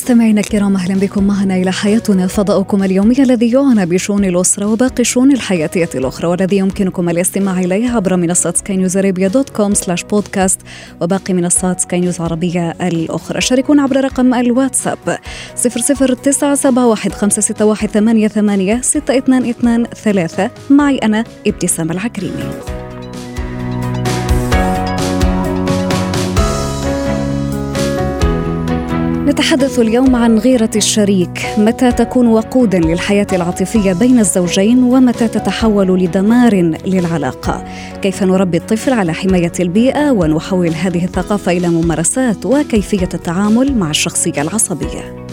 مستمعينا الكرام أهلا بكم معنا إلى حياتنا فضاؤكم اليومي الذي يعنى بشؤون الأسرة وباقي الشؤون الحياتيه الأخرى والذي يمكنكم الاستماع إليه عبر منصة Sky News Arabia dot com slash podcast وباقي منصات سكاي نيوز عربية الأخرى. شاركونا عبر رقم الواتساب 00971 معي أنا ابتسام العكريمي. نتحدث اليوم عن غيرة الشريك، متى تكون وقودا للحياة العاطفية بين الزوجين ومتى تتحول لدمار للعلاقة، كيف نربي الطفل على حماية البيئة ونحول هذه الثقافة إلى ممارسات وكيفية التعامل مع الشخصية العصبية.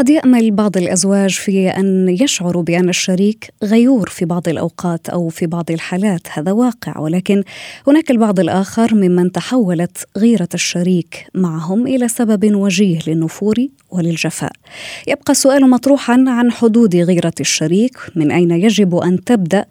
قد يأمل بعض الأزواج في أن يشعروا بأن الشريك غيور في بعض الأوقات أو في بعض الحالات. هذا واقع ولكن هناك البعض الآخر ممن تحولت غيرة الشريك معهم إلى سبب وجيه للنفور وللجفاء. يبقى السؤال مطروحا عن حدود غيرة الشريك من أين يجب أن تبدأ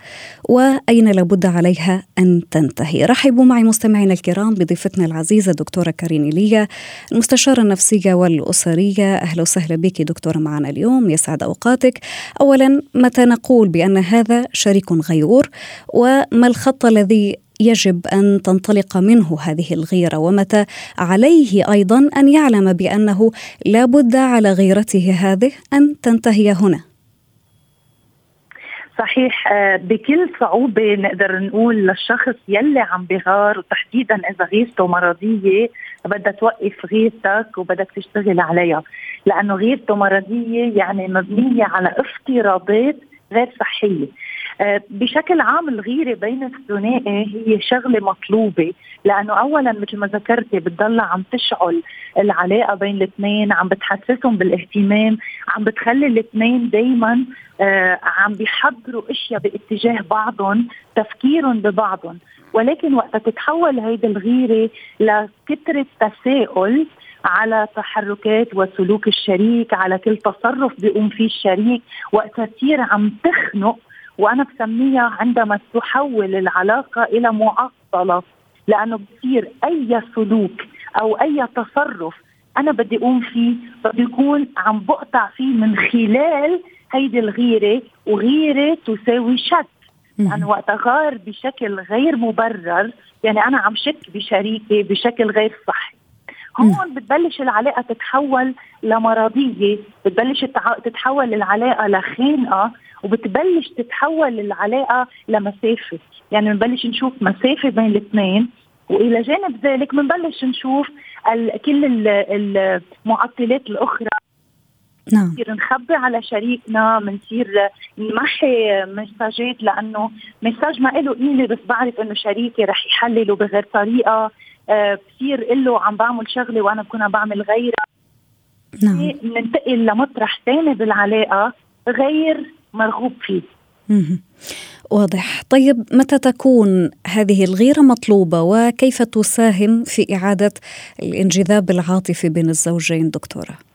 وأين لابد عليها أن تنتهي؟ رحبوا معي مستمعينا الكرام بضيفتنا العزيزة دكتوره كارين ايليا المستشارة النفسية والأسرية. أهلا وسهلا بك دكتورة دكتورة معنا اليوم يسعد أوقاتك. أولا متى نقول بأن هذا شريك غيور؟ وما الخط الذي يجب أن تنطلق منه هذه الغيرة؟ ومتى عليه أيضا أن يعلم بأنه لا بد على غيرته هذه أن تنتهي هنا؟ صحيح آه، بكل صعوبة نقدر نقول للشخص يلي عم بغار وتحديدا إذا غيرته مرضية بدها توقف غيرتك وبدك تشتغل عليها. لأنه غيرته مرضية يعني مبنية على افتراضات غير صحية. آه، بشكل عام الغيرة بين الثنائي هي شغلة مطلوبة لأنه اولا مثل ما ذكرتي بتضل عم تشعل العلاقة بين الاثنين عم بتحسسهم بالاهتمام عم بتخلي الاثنين دائما آه عم بيحضروا أشياء باتجاه بعضهم تفكيرهم ببعضهم. ولكن وقت تتحول هيدي الغيرة لكثرة تساؤل على تحركات وسلوك الشريك على كل تصرف بيقوم فيه الشريك وقت تصير عم تخنق وأنا بسميها عندما تحول العلاقة إلى معطلة. لأنه بصير أي سلوك أو أي تصرف أنا بدي أقوم فيه بدي يكون عم بقطع فيه من خلال هيدي الغيرة وغيرة تساوي شك. يعني وقت غار بشكل غير مبرر يعني أنا عم شك بشريكي بشكل غير صحي. هون بتبلش العلاقة تتحول لمرضية بتبلش تتحول العلاقة لخنقه وبتبلش تتحول العلاقة لمسافة. يعني بنبلش نشوف مسافة بين الاثنين وإلى جانب ذلك بنبلش نشوف كل المعطلات الأخرى. نعم. بنصير نخبي على شريكنا بنصير نمحي مساجات لأنه مساج ما له قيمة بس بعرف إنه شريكي رح يحلله بغير طريقة. بصير قل له عم بعمل شغله وأنا بكون عم بعمل غيرها نعم. ننتقل لمطرح ثاني بالعلاقة غير مرغوب فيه. واضح. طيب متى تكون هذه الغيرة مطلوبة وكيف تساهم في إعادة الانجذاب العاطفي بين الزوجين دكتورة؟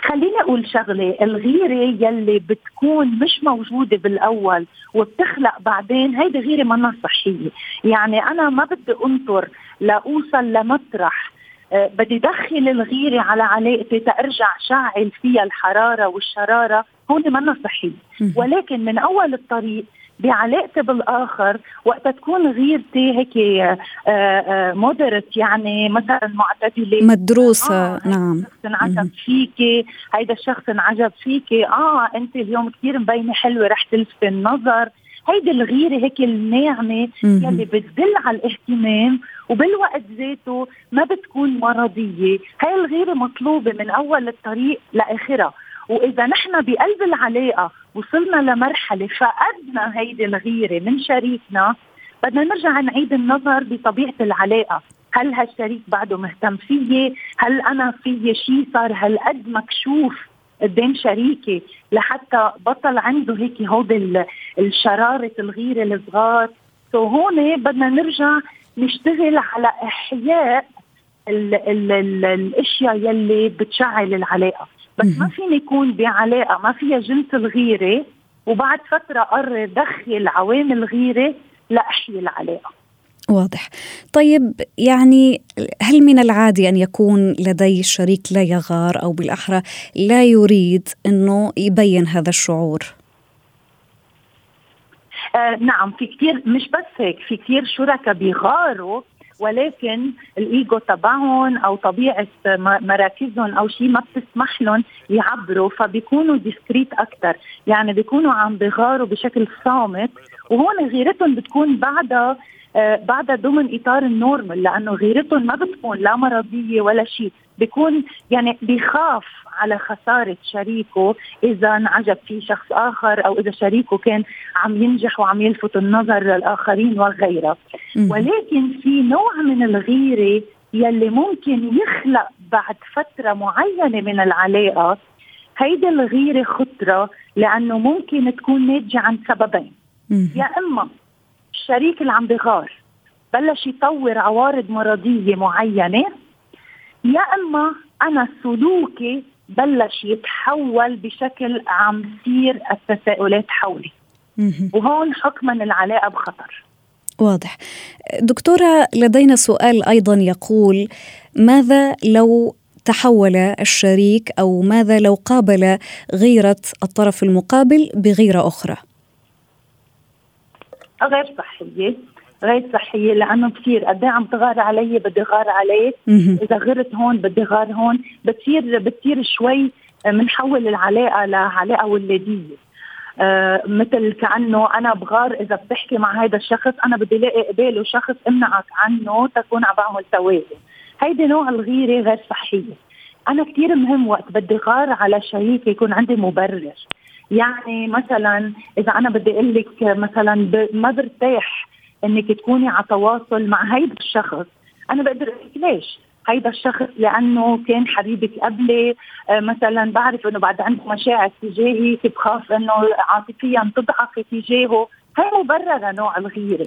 خليني أقول شغلة الغيرة يلي بتكون مش موجودة بالأول وبتخلق بعدين هيدي غيرة منا صحية. يعني أنا ما بدي أنطر لأوصل لمطرح. أه بدي دخل الغيرة على علاقتي تارجع شعل فيها الحرارة والشرارة هون منا صحية. ولكن من أول الطريق بعلاقتي بالآخر وقت تكون غيرتي هيك مودرت آه، آه، يعني مثلا معتدلة. مدروسة آه نعم. انعجب فيكي هيدا الشخص انعجب فيكي. آه أنت اليوم كثير مبينة حلوة رح تلفت النظر. هيدي الغيرة هيك الناعمه يلي بتدل على الاهتمام وبالوقت ذاته ما بتكون مرضية. هاي الغيرة مطلوبة من أول الطريق لاخرها وإذا نحن بقلب العلاقة وصلنا لمرحلة فقدنا هيدي الغيرة من شريكنا بدنا نرجع نعيد النظر بطبيعة العلاقة. هل هالشريك بعده مهتم فيي؟ هل أنا في شيء صار هالقد مكشوف قدام شريكي لحتى بطل عنده هيك هود الشرارة الغيرة الصغار؟ سو هون بدنا نرجع نشتغل على إحياء ال ال ال الأشياء يلي بتشعل العلاقة. بس ما فيني يكون بعلاقة ما فيها جنس الغيرة وبعد فترة قرر دخل عوامل غيره لأحيي العلاقة. واضح. طيب يعني هل من العادي أن يكون لدي شريك لا يغار أو بالأحرى لا يريد إنه يبين هذا الشعور؟ آه نعم في كثير مش بس هيك في كثير شركاء بيغاروا ولكن الإيجو تبعهم أو طبيعة مراكزهم أو شيء ما بتسمح لهم يعبروا فبيكونوا ديسكريت أكثر يعني بيكونوا عم بيغاروا بشكل صامت وهون غيرتهم بتكون بعدها بعدها ضمن إطار النورمال لأنه غيرتهم ما بتكون لا مرضية ولا شيء بيكون يعني بيخاف على خسارة شريكه إذا انعجب فيه شخص آخر أو إذا شريكه كان عم ينجح وعم يلفت النظر للآخرين وغيرها ولكن في نوع من الغيرة يلي ممكن يخلق بعد فترة معينة من العلاقة هيدي الغيرة خطرة لأنه ممكن تكون ناتجة عن سببين. يا إما الشريك اللي عم بغار بلش يطور عوارض مرضية معينة. يا إما أنا سلوكي بلش يتحول بشكل عم تصير التساؤلات حولي. وهون حكما العلاقة بخطر. واضح. دكتورة لدينا سؤال أيضا يقول ماذا لو تحول الشريك أو ماذا لو قابل غيرة الطرف المقابل بغيرة أخرى؟ غير صحية غير صحية لأنه كثير قد إيه عم تغار علي بدي غار عليه. إذا غرت هون بدي غار هون. بتصير بتصير شوي بنحول العلاقة لعلاقة ولادية. آه مثل كأنه أنا بغار إذا بتحكي مع هذا الشخص أنا بدي الاقي قباله شخص امنعك عنه تكون عم بعمل توازن. هيدي نوع الغيرة غير صحية. أنا كثير مهم وقت بدي غار على شريك يكون عندي مبرر. يعني مثلا إذا أنا بدي أقول لك مثلا ما برتاح إنك تكوني على تواصل مع هيدا الشخص. أنا بقدر أقول ليش؟ هيدا الشخص لأنه كان حبيبك قبلي. آه مثلا بعرف إنه بعد عنده مشاعر تجاهي بخاف إنه عاطفيا تضعفي تجاهه. هي مبررة نوع الغيرة.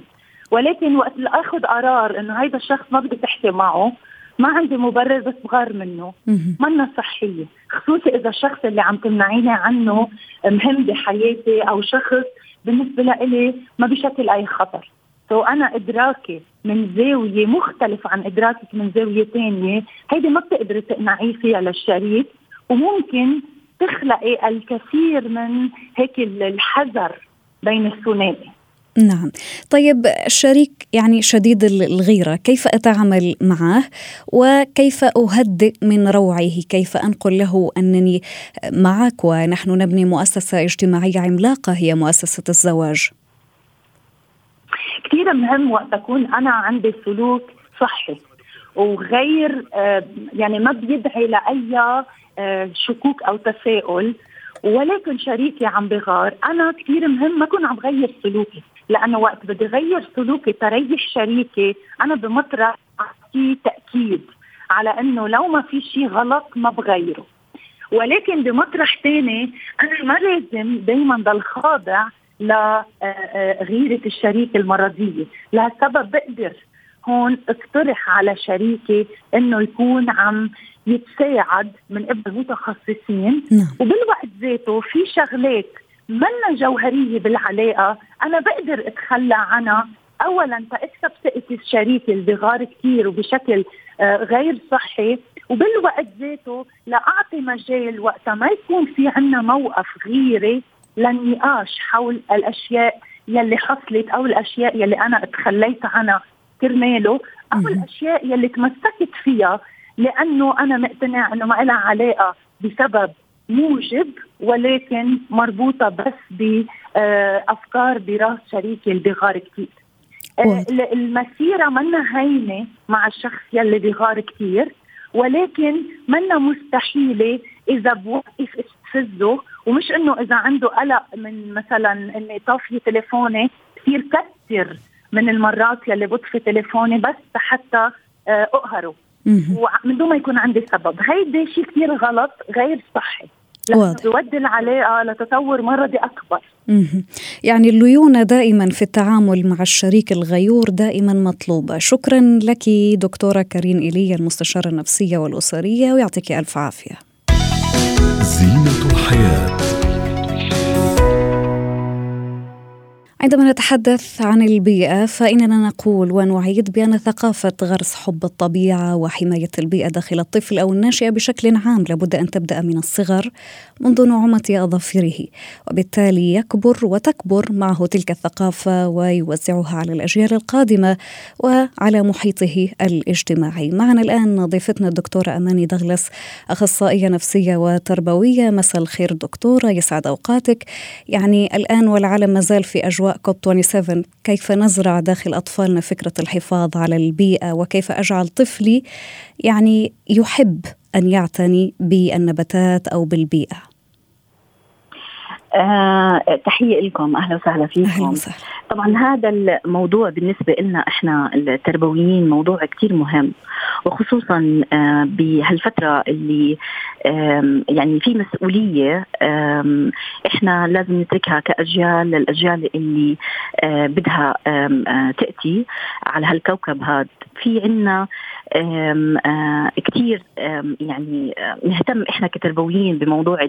ولكن وقت آخذ قرار إنه هيدا الشخص ما بدي تحكي معه ما عندي مبرر بس بغار منه. منا صحية. خصوصي إذا الشخص اللي عم تمنعيني عنه مهم بحياتي أو شخص بالنسبة لإلي ما بشكل أي خطر. سو أنا إدراكي من زاوية مختلف عن إدراكك من زاوية ثانية هيدي ما بتقدري تقنعيه فيها للشريك. وممكن تخلقي الكثير من هيك الحذر بين الثنائي. نعم. طيب الشريك يعني شديد الغيرة كيف أتعامل معه؟ وكيف أهدئ من روعه؟ كيف أنقل له أنني معك ونحن نبني مؤسسة اجتماعية عملاقة هي مؤسسة الزواج؟ كثير مهم وقت أكون أنا عندي سلوك صحي. وغير آه، يعني ما بيدعي لأي آه، شكوك أو تساؤل. ولكن شريكي عم بغار أنا كثير مهم ما أكون عم غير سلوكي. لأنه وقت بدي غير سلوكي تريح شريكي أنا بمطرح اعطيه تأكيد على إنه لو ما في شيء غلط ما بغيره. ولكن بمطرح ثاني أنا ما لازم دائما ضل خاضع لغيرة الشريك المرضية. لهالسبب بقدر هون اقترح على شريكي إنه يكون عم يتساعد من قبل متخصصين نعم. وبالوقت ذاته في شغلات منا جوهرية بالعلاقة؟ أنا بقدر أتخلى عنها. أولا تأكسب ثقة الشريك اللي بغار كثير وبشكل آه غير صحي وبالوقت ذاته لأعطي مجال وقتها. ما يكون في عنا موقف غيري للنقاش حول الأشياء يلي حصلت أو الأشياء يلي أنا تخليت عنها. كرماله أو الأشياء يلي تمسكت فيها لأنه أنا مقتنع إنه ما لها علاقة بسبب موجب ولكن مربوطة بس بافكار براس شريكي اللي بغار كثير آه، المسيرة منا هينة مع الشخص يلي بغار كثير ولكن منا مستحيلة إذا بوقف استفزه ومش إنه إذا عنده قلق من مثلا اني طافيه تليفوني كثير كثر من المرات يلي بطفي تليفوني بس حتى أقهره. ومن دون ما يكون عندي سبب. هيدا شيء كثير غلط غير صحي. لأنه بيودي العلاقة لتطور مرضي أكبر. يعني الليونة دائما في التعامل مع الشريك الغيور دائما مطلوبة. شكرا لك دكتورة كارين ايليا المستشارة النفسية والأسرية ويعطيك ألف عافية. زينة الحياة. عندما نتحدث عن البيئة فإننا نقول ونعيد بأن ثقافة غرس حب الطبيعة وحماية البيئة داخل الطفل أو الناشئة بشكل عام لابد أن تبدأ من الصغر منذ نعومة أظافره. وبالتالي يكبر وتكبر معه تلك الثقافة ويوزعها على الأجيال القادمة وعلى محيطه الاجتماعي. معنا الآن ضيفتنا الدكتورة أماني دغلس أخصائية نفسية وتربوية. مساء الخير دكتورة يسعد أوقاتك. يعني الآن والعالم ما زال في أجواء كوب 27 كيف نزرع داخل أطفالنا فكرة الحفاظ على البيئة وكيف أجعل طفلي يعني يحب أن يعتني بالنباتات أو بالبيئة؟ آه، تحية لكم أهلا وسهلا فيكم. أهلا وسهلا. طبعا هذا الموضوع بالنسبة لنا إحنا التربويين موضوع كتير مهم وخصوصا آه بهالفترة اللي يعني في مسؤولية إحنا لازم نتركها كأجيال للأجيال اللي آه بدها آه تأتي على هالكوكب هذا في عنا كثير يعني نهتم إحنا كتربويين بموضوع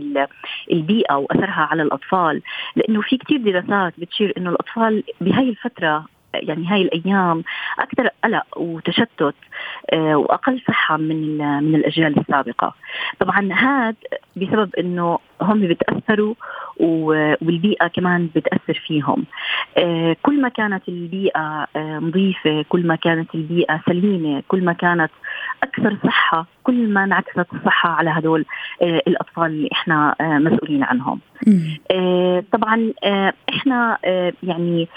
البيئة وأثرها على الأطفال لأنه في كثير دراسات بتشير إنه الأطفال بهاي الفترة يعني هاي الأيام أكثر قلق وتشتت وأقل صحة من من الأجيال السابقة. طبعا هذا بسبب إنه هم بيتأثروا والبيئة كمان بتأثر فيهم. آه، كل ما كانت البيئة آه، نظيفة كل ما كانت البيئة سليمة كل ما كانت أكثر صحة كل ما انعكست الصحة على هدول الأطفال اللي إحنا مسؤولين عنهم. طبعا إحنا يعني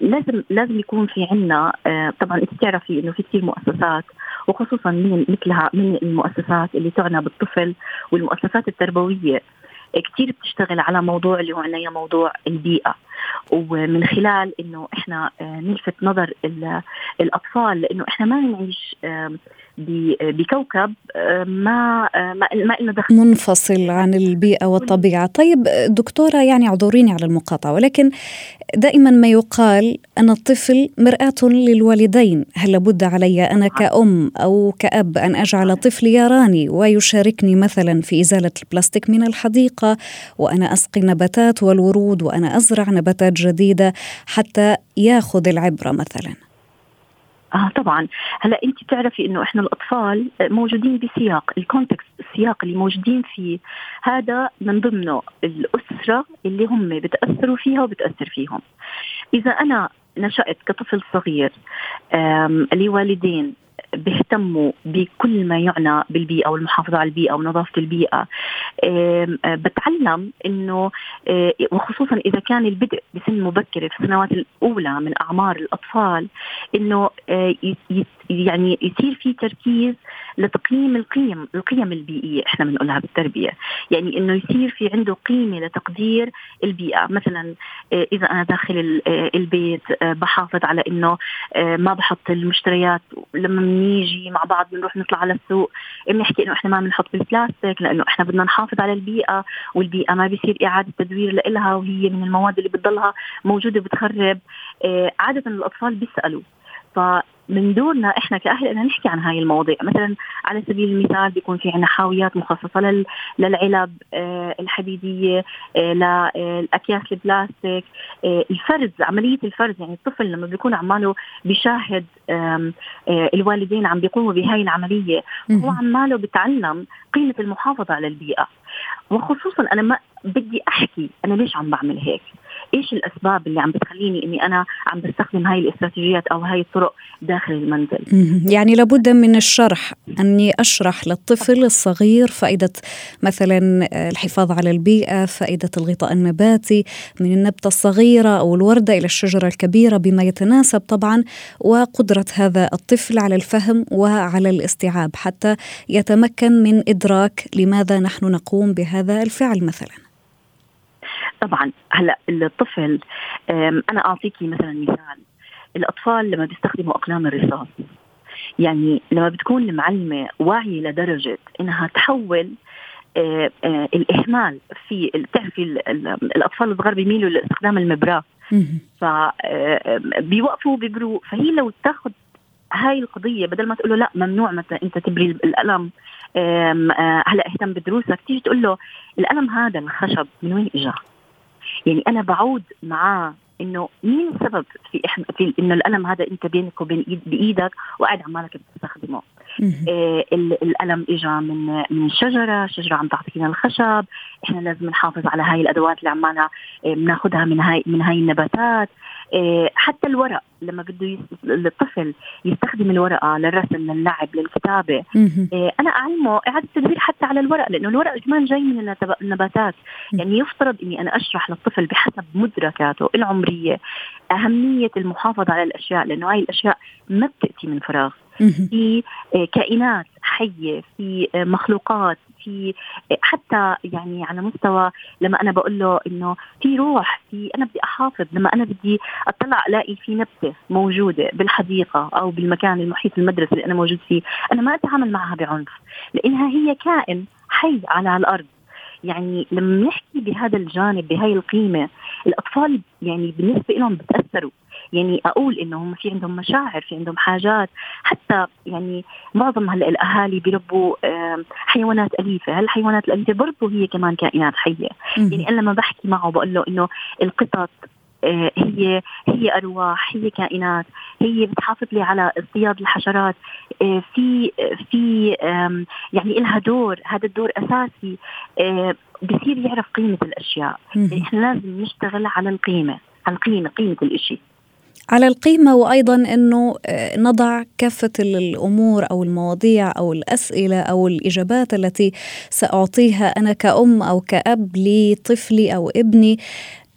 لازم لازم يكون في عنا طبعا أنت بتعرفي إنه في كثير مؤسسات وخصوصا من مثلها من المؤسسات اللي تعنى بالطفل والمؤسسات التربوية. كثير بتشتغل على موضوع اللي هو عنا موضوع البيئة. ومن خلال إنه إحنا آه، نلفت نظر الأطفال لإنه إحنا ما نعيش بكوكب آه، ما آه، ما ما لنا دخل. منفصل عن البيئة والطبيعة، طيب دكتورة يعني اعذريني على المقاطعة ولكن دائما ما يقال أن الطفل مرآة للوالدين، هل لابد علي أنا كأم أو كأب أن أجعل طفلي يراني ويشاركني مثلا في إزالة البلاستيك من الحديقة وأنا أسقي النباتات والورود وأنا أزرع نباتات جديدة حتى ياخذ العبرة مثلا؟ آه طبعا. هلا أنت بتعرفي إنه إحنا الأطفال موجودين بسياق. الكونتكست السياق اللي موجودين فيه. هذا من ضمنه الأسرة اللي هم بتأثروا فيها وبتأثر فيهم. إذا أنا نشأت كطفل صغير لوالدين بيهتموا بكل ما يعنى بالبيئة والمحافظة على البيئة ونظافة البيئة بتعلم إنه وخصوصا إذا كان البدء بسن مبكره في السنوات الأولى من أعمار الأطفال إنه يعني يصير في تركيز لتقييم القيم القيم البيئية إحنا بنقولها بالتربية. يعني إنه يصير في عنده قيمة لتقدير البيئة. مثلا إذا أنا داخل البيت بحافظ على إنه ما بحط المشتريات لما بنيجي مع بعض بنروح نطلع على السوق بنحكي إنه إحنا ما بنحط بالبلاستيك لأنه إحنا بدنا نحافظ على البيئة والبيئة. ما بيصير إعادة تدوير لها وهي من المواد اللي بتضلها موجودة بتخرب عادة الأطفال بيسألوا. من دورنا إحنا كأهل أن نحكي عن هاي المواضيع. مثلا على سبيل المثال بيكون في عندنا حاويات مخصصة للعلب آه، الحديدية آه، للاكياس البلاستيك آه، الفرز عملية الفرز. يعني الطفل لما بيكون عماله بيشاهد الوالدين عم بيقوموا بهاي العملية هو عماله بتعلم قيمة المحافظة على البيئة. وخصوصا أنا ما بدي أحكي أنا ليش عم بعمل هيك. إيش الأسباب اللي عم بتخليني إني أنا عم بستخدم هاي الاستراتيجيات أو هاي الطرق داخل المنزل؟ يعني لابد من الشرح أني أشرح للطفل الصغير فائدة مثلا الحفاظ على البيئة فائدة الغطاء النباتي من النبتة الصغيرة أو الوردة إلى الشجرة الكبيرة بما يتناسب طبعا وقدرة هذا الطفل على الفهم وعلى الاستيعاب حتى يتمكن من إدراك لماذا نحن نقوم بهذا الفعل مثلا. طبعا هلأ الطفل أنا اعطيكي مثلا مثال. الأطفال لما بيستخدموا أقلام الرصاص يعني لما بتكون المعلمة واعية لدرجة إنها تحول آه، آه، الإهمال في بتعرفي الأطفال الصغار بيميلوا لاستخدام المبراة. فبيوقفوا بيبروا فهي لو تاخذ هاي القضية بدل ما تقول له لا ممنوع مثلا أنت تبري القلم هلأ اهتم بدروسك تيجي تقول له القلم هذا الخشب من وين اجى؟ يعني أنا بعود معاه إنه مين السبب في إحنا في إنه الألم هذا أنت بينك وبين إيد بإيدك وقاعد عمالك بتستخدمه. آه الألم اجى من من شجرة، شجرة عم تعطينا الخشب، إحنا لازم نحافظ على هاي الأدوات اللي عمالها آه بناخذها من هاي من هاي النباتات، حتى الورق لما بده يس... الطفل يستخدم الورقة للرسم للعب للكتابة. آه أنا أعلمه إعادة تدوير حتى على الورق لأنه الورق كمان جاي من النباتات. يعني يفترض إني أنا أشرح للطفل بحسب مدركاته العمرية أهمية المحافظة على الأشياء لأنه هاي الأشياء ما بتأتي من فراغ. في آه، كائنات حية في آه، مخلوقات في آه، حتى يعني على مستوى لما أنا بقول له إنه في روح في أنا بدي أحافظ لما أنا بدي أطلع ألاقي في نبتة موجودة بالحديقة أو بالمكان المحيط المدرسة اللي أنا موجود فيه أنا ما أتعامل معها بعنف لأنها هي كائن حي على الأرض. يعني لما نحكي بهذا الجانب بهاي القيمة الأطفال يعني بالنسبة لهم بتأثروا. يعني أقول انه هم في عندهم مشاعر في عندهم حاجات. حتى يعني معظم هلأ الأهالي بيربوا حيوانات أليفة. هالحيوانات الاليفه برضه هي كمان كائنات حية. يعني أنا لما بحكي معه بقول له إنه القطط آه، هي هي أرواح هي كائنات. هي بتحافظ لي على اصطياد الحشرات. آه، في في يعني لها دور. هذا الدور أساسي. آه، بصير يعرف قيمة الأشياء. يعني إحنا لازم نشتغل على القيمة على القيمة قيمة الشيء على القيمة وأيضا أنه نضع كافة الأمور أو المواضيع أو الأسئلة أو الإجابات التي سأعطيها أنا كأم أو كأب لطفلي أو ابني.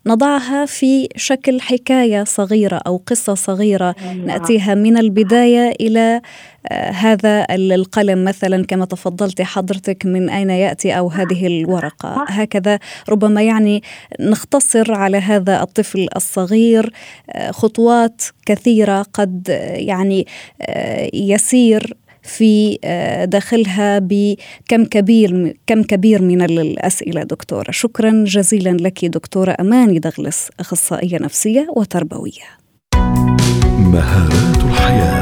نضعها في شكل حكاية صغيرة أو قصة صغيرة أيوة. نأتيها من البداية إلى آه، هذا القلم مثلا كما تفضلت حضرتك من أين يأتي أو هذه الورقة هكذا ربما يعني نختصر على هذا الطفل الصغير آه، خطوات كثيرة قد يعني آه، يسير في آه، داخلها بكم كبير كم كبير من الأسئلة دكتورة. شكرا جزيلا لك دكتورة أماني دغلس أخصائية نفسية وتربوية. مهارات الحياة.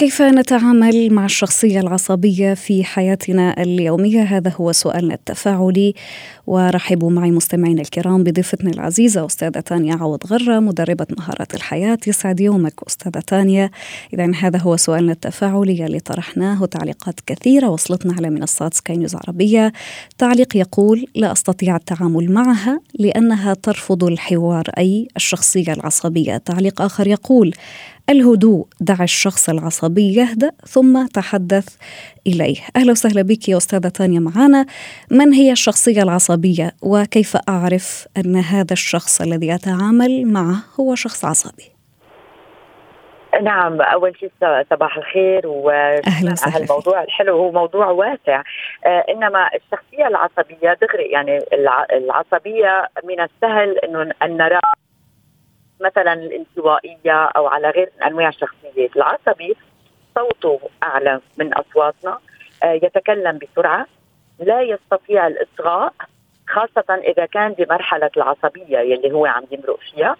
كيف نتعامل مع الشخصية العصبية في حياتنا اليومية؟ هذا هو سؤالنا التفاعلي ورحبوا معي مستمعينا الكرام بضيفتنا العزيزة أستاذة تانيا عوض غرة مدربة مهارات الحياة. يسعد يومك أستاذة تانيا. إذا هذا هو سؤالنا التفاعلي اللي طرحناه تعليقات كثيرة وصلتنا على منصات سكاي نيوز عربية. تعليق يقول لا أستطيع التعامل معها لأنها ترفض الحوار أي الشخصية العصبية. تعليق آخر يقول الهدوء دع الشخص العصبي يهدأ ثم تحدث إليه. أهلا وسهلا بك يا أستاذة تانيا معنا من هي الشخصية العصبية؟ وكيف أعرف أن هذا الشخص الذي أتعامل معه هو شخص عصبي؟ نعم أول شيء صباح الخير وسهلا الموضوع الحلو هو موضوع واسع. آه إنما الشخصية العصبية دغري يعني العصبية من السهل إنه أن نرى مثلا الانطوائية أو على غير انواع الشخصية. العصبي صوته أعلى من أصواتنا آه، يتكلم بسرعة لا يستطيع الإصغاء خاصة إذا كان بمرحلة العصبية يلي هو عم يمرق فيها.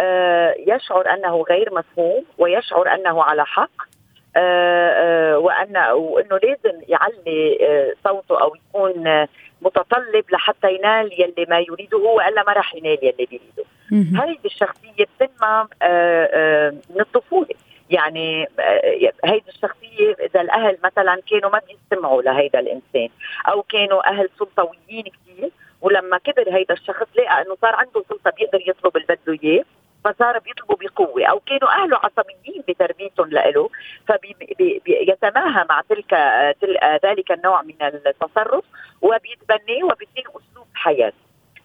آه، يشعر أنه غير مفهوم ويشعر أنه على حق. آه، وأن وأنه لازم يعلي صوته أو يكون متطلب لحتى ينال يلي ما يريده والا ما راح ينال يلي بيريده. هذه الشخصية بتنمى آه، آه، من الطفولة. يعني آه، هيدي الشخصية إذا الأهل مثلا كانوا ما بيستمعوا لهيدا الإنسان أو كانوا أهل سلطويين كثير ولما كبر هيدا الشخص لقى إنه صار عنده سلطة بيقدر يطلب اللي بده إياه. فصار بيطلبوا بقوة. أو كانوا أهله عصبيين بتربيتهم له فبيتماهى مع تلك, تلك ذلك النوع من التصرف وبيتبناه وبيصير أسلوب حياة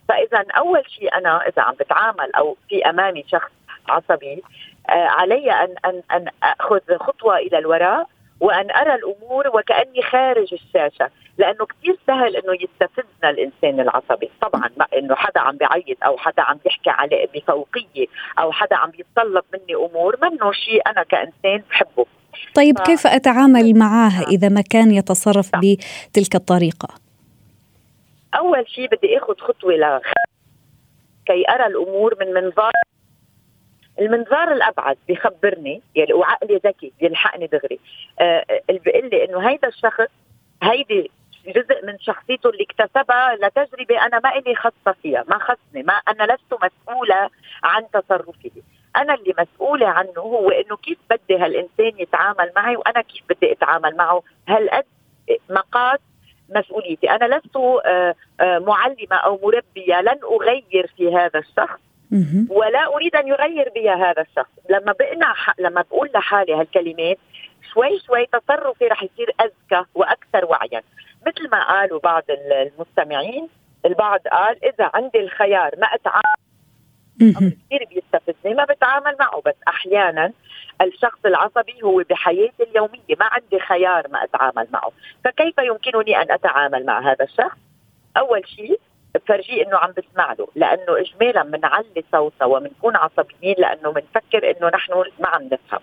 فإذا أول شيء أنا إذا عم بتعامل أو في أمامي شخص عصبي آه علي أن أن أن أخذ خطوة إلى الوراء وأن أرى الأمور وكأني خارج الشاشة لأنه كثير سهل إنه يستفزنا الإنسان العصبي. طبعا ما إنه حدا عم بيعيط أو حدا عم بيحكي عليه بفوقية أو حدا عم بيتطلب مني أمور منه شيء أنا كإنسان بحبه. طيب ف... كيف أتعامل معاه إذا ما كان يتصرف نعم. بتلك الطريقة؟ أول شيء بدي آخذ خطوة ل كي أرى الأمور من منظار المنظار الأبعد بخبرني يعني وعقلي ذكي بيلحقني دغري. آه اللي بيقول لي إنه هيدا الشخص هيدي جزء من شخصيته اللي اكتسبها لتجربه أنا ما إلي خاصة فيها ما خصني ما أنا لست مسؤولة عن تصرفه أنا اللي مسؤولة عنه هو إنه كيف بدي هالإنسان يتعامل معي وأنا كيف بدي أتعامل معه. هالقد مقاس مسؤوليتي. أنا لست آه، آه، معلمة أو مربية لن أغير في هذا الشخص. ولا أريد أن يغير بي هذا الشخص. لما بقنع لما بقول لحالي هالكلمات شوي شوي تصرفي رح يصير أذكى وأكثر وعيا. مثل ما قالوا بعض المستمعين البعض قال إذا عندي الخيار ما أتعامل كثير بيستفزني ما بتعامل معه. بس أحيانا الشخص العصبي هو بحياتي اليومية ما عندي خيار ما أتعامل معه. فكيف يمكنني أن أتعامل مع هذا الشخص؟ أول شيء بفرجيه إنه عم بسمع له لأنه اجمالا بنعلي صوتنا وبنكون عصبيين لأنه بنفكر إنه نحن ما عم نفهم.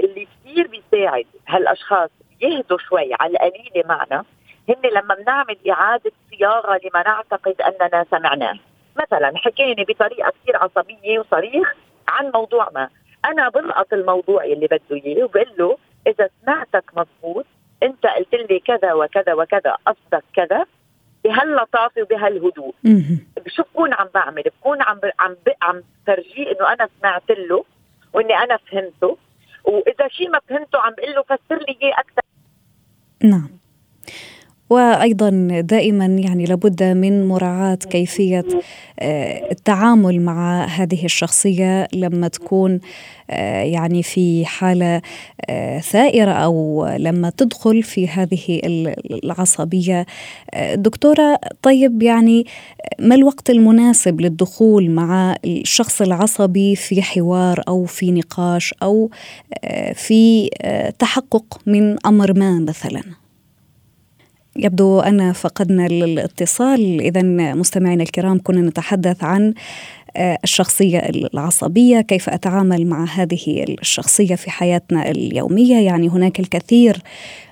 اللي كثير بيساعد هالأشخاص يهدوا شوي على القليله معنا هن لما بنعمل إعادة صياغه لما نعتقد أننا سمعناه. مثلا حكيني بطريقة كثير عصبية وصريخ عن موضوع ما. أنا بلقط الموضوع اللي بده إياه وبقول له إذا سمعتك مضبوط أنت قلت لي كذا وكذا وكذا قصدك كذا بهاللطافه وبهالهدوء شو بكون عم بعمل بكون عم. عم. عم فرجيه إنه أنا سمعت له وإني أنا فهمته وإذا شيء ما فهمته عم بقول له فسر لي إياه أكثر نعم وأيضا دائما يعني لابد من مراعاة كيفية آه، التعامل مع هذه الشخصية لما تكون آه، يعني في حالة آه، ثائرة أو لما تدخل في هذه العصبية. دكتورة طيب يعني ما الوقت المناسب للدخول مع الشخص العصبي في حوار أو في نقاش أو في تحقق من أمر ما مثلا؟ يبدو أن فقدنا الاتصال إذا مستمعينا الكرام كنا نتحدث عن آه، الشخصية العصبية كيف أتعامل مع هذه الشخصية في حياتنا اليومية؟ يعني هناك الكثير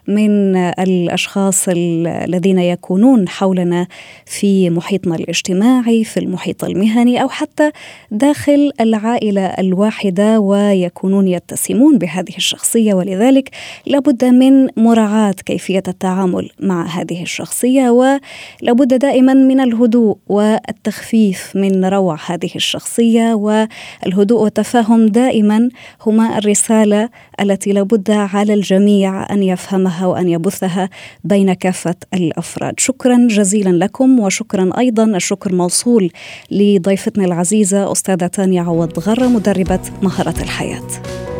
من الأشخاص الذين يكونون حولنا في محيطنا الاجتماعي في المحيط المهني أو حتى داخل العائلة الواحدة ويكونون يتسمون بهذه الشخصية. ولذلك لابد من مراعاة كيفية التعامل مع هذه الشخصية ولابد دائما من الهدوء والتخفيف من روع هذه الشخصية والهدوء والتفاهم دائما هما الرسالة التي لابد على الجميع أن يفهمها. ينقلها وأن يبثها بين كافة الأفراد. شكرا جزيلا لكم وشكرا أيضا الشكر موصول لضيفتنا العزيزة أستاذة تانيا عوض غرة مدربة مهارة الحياة.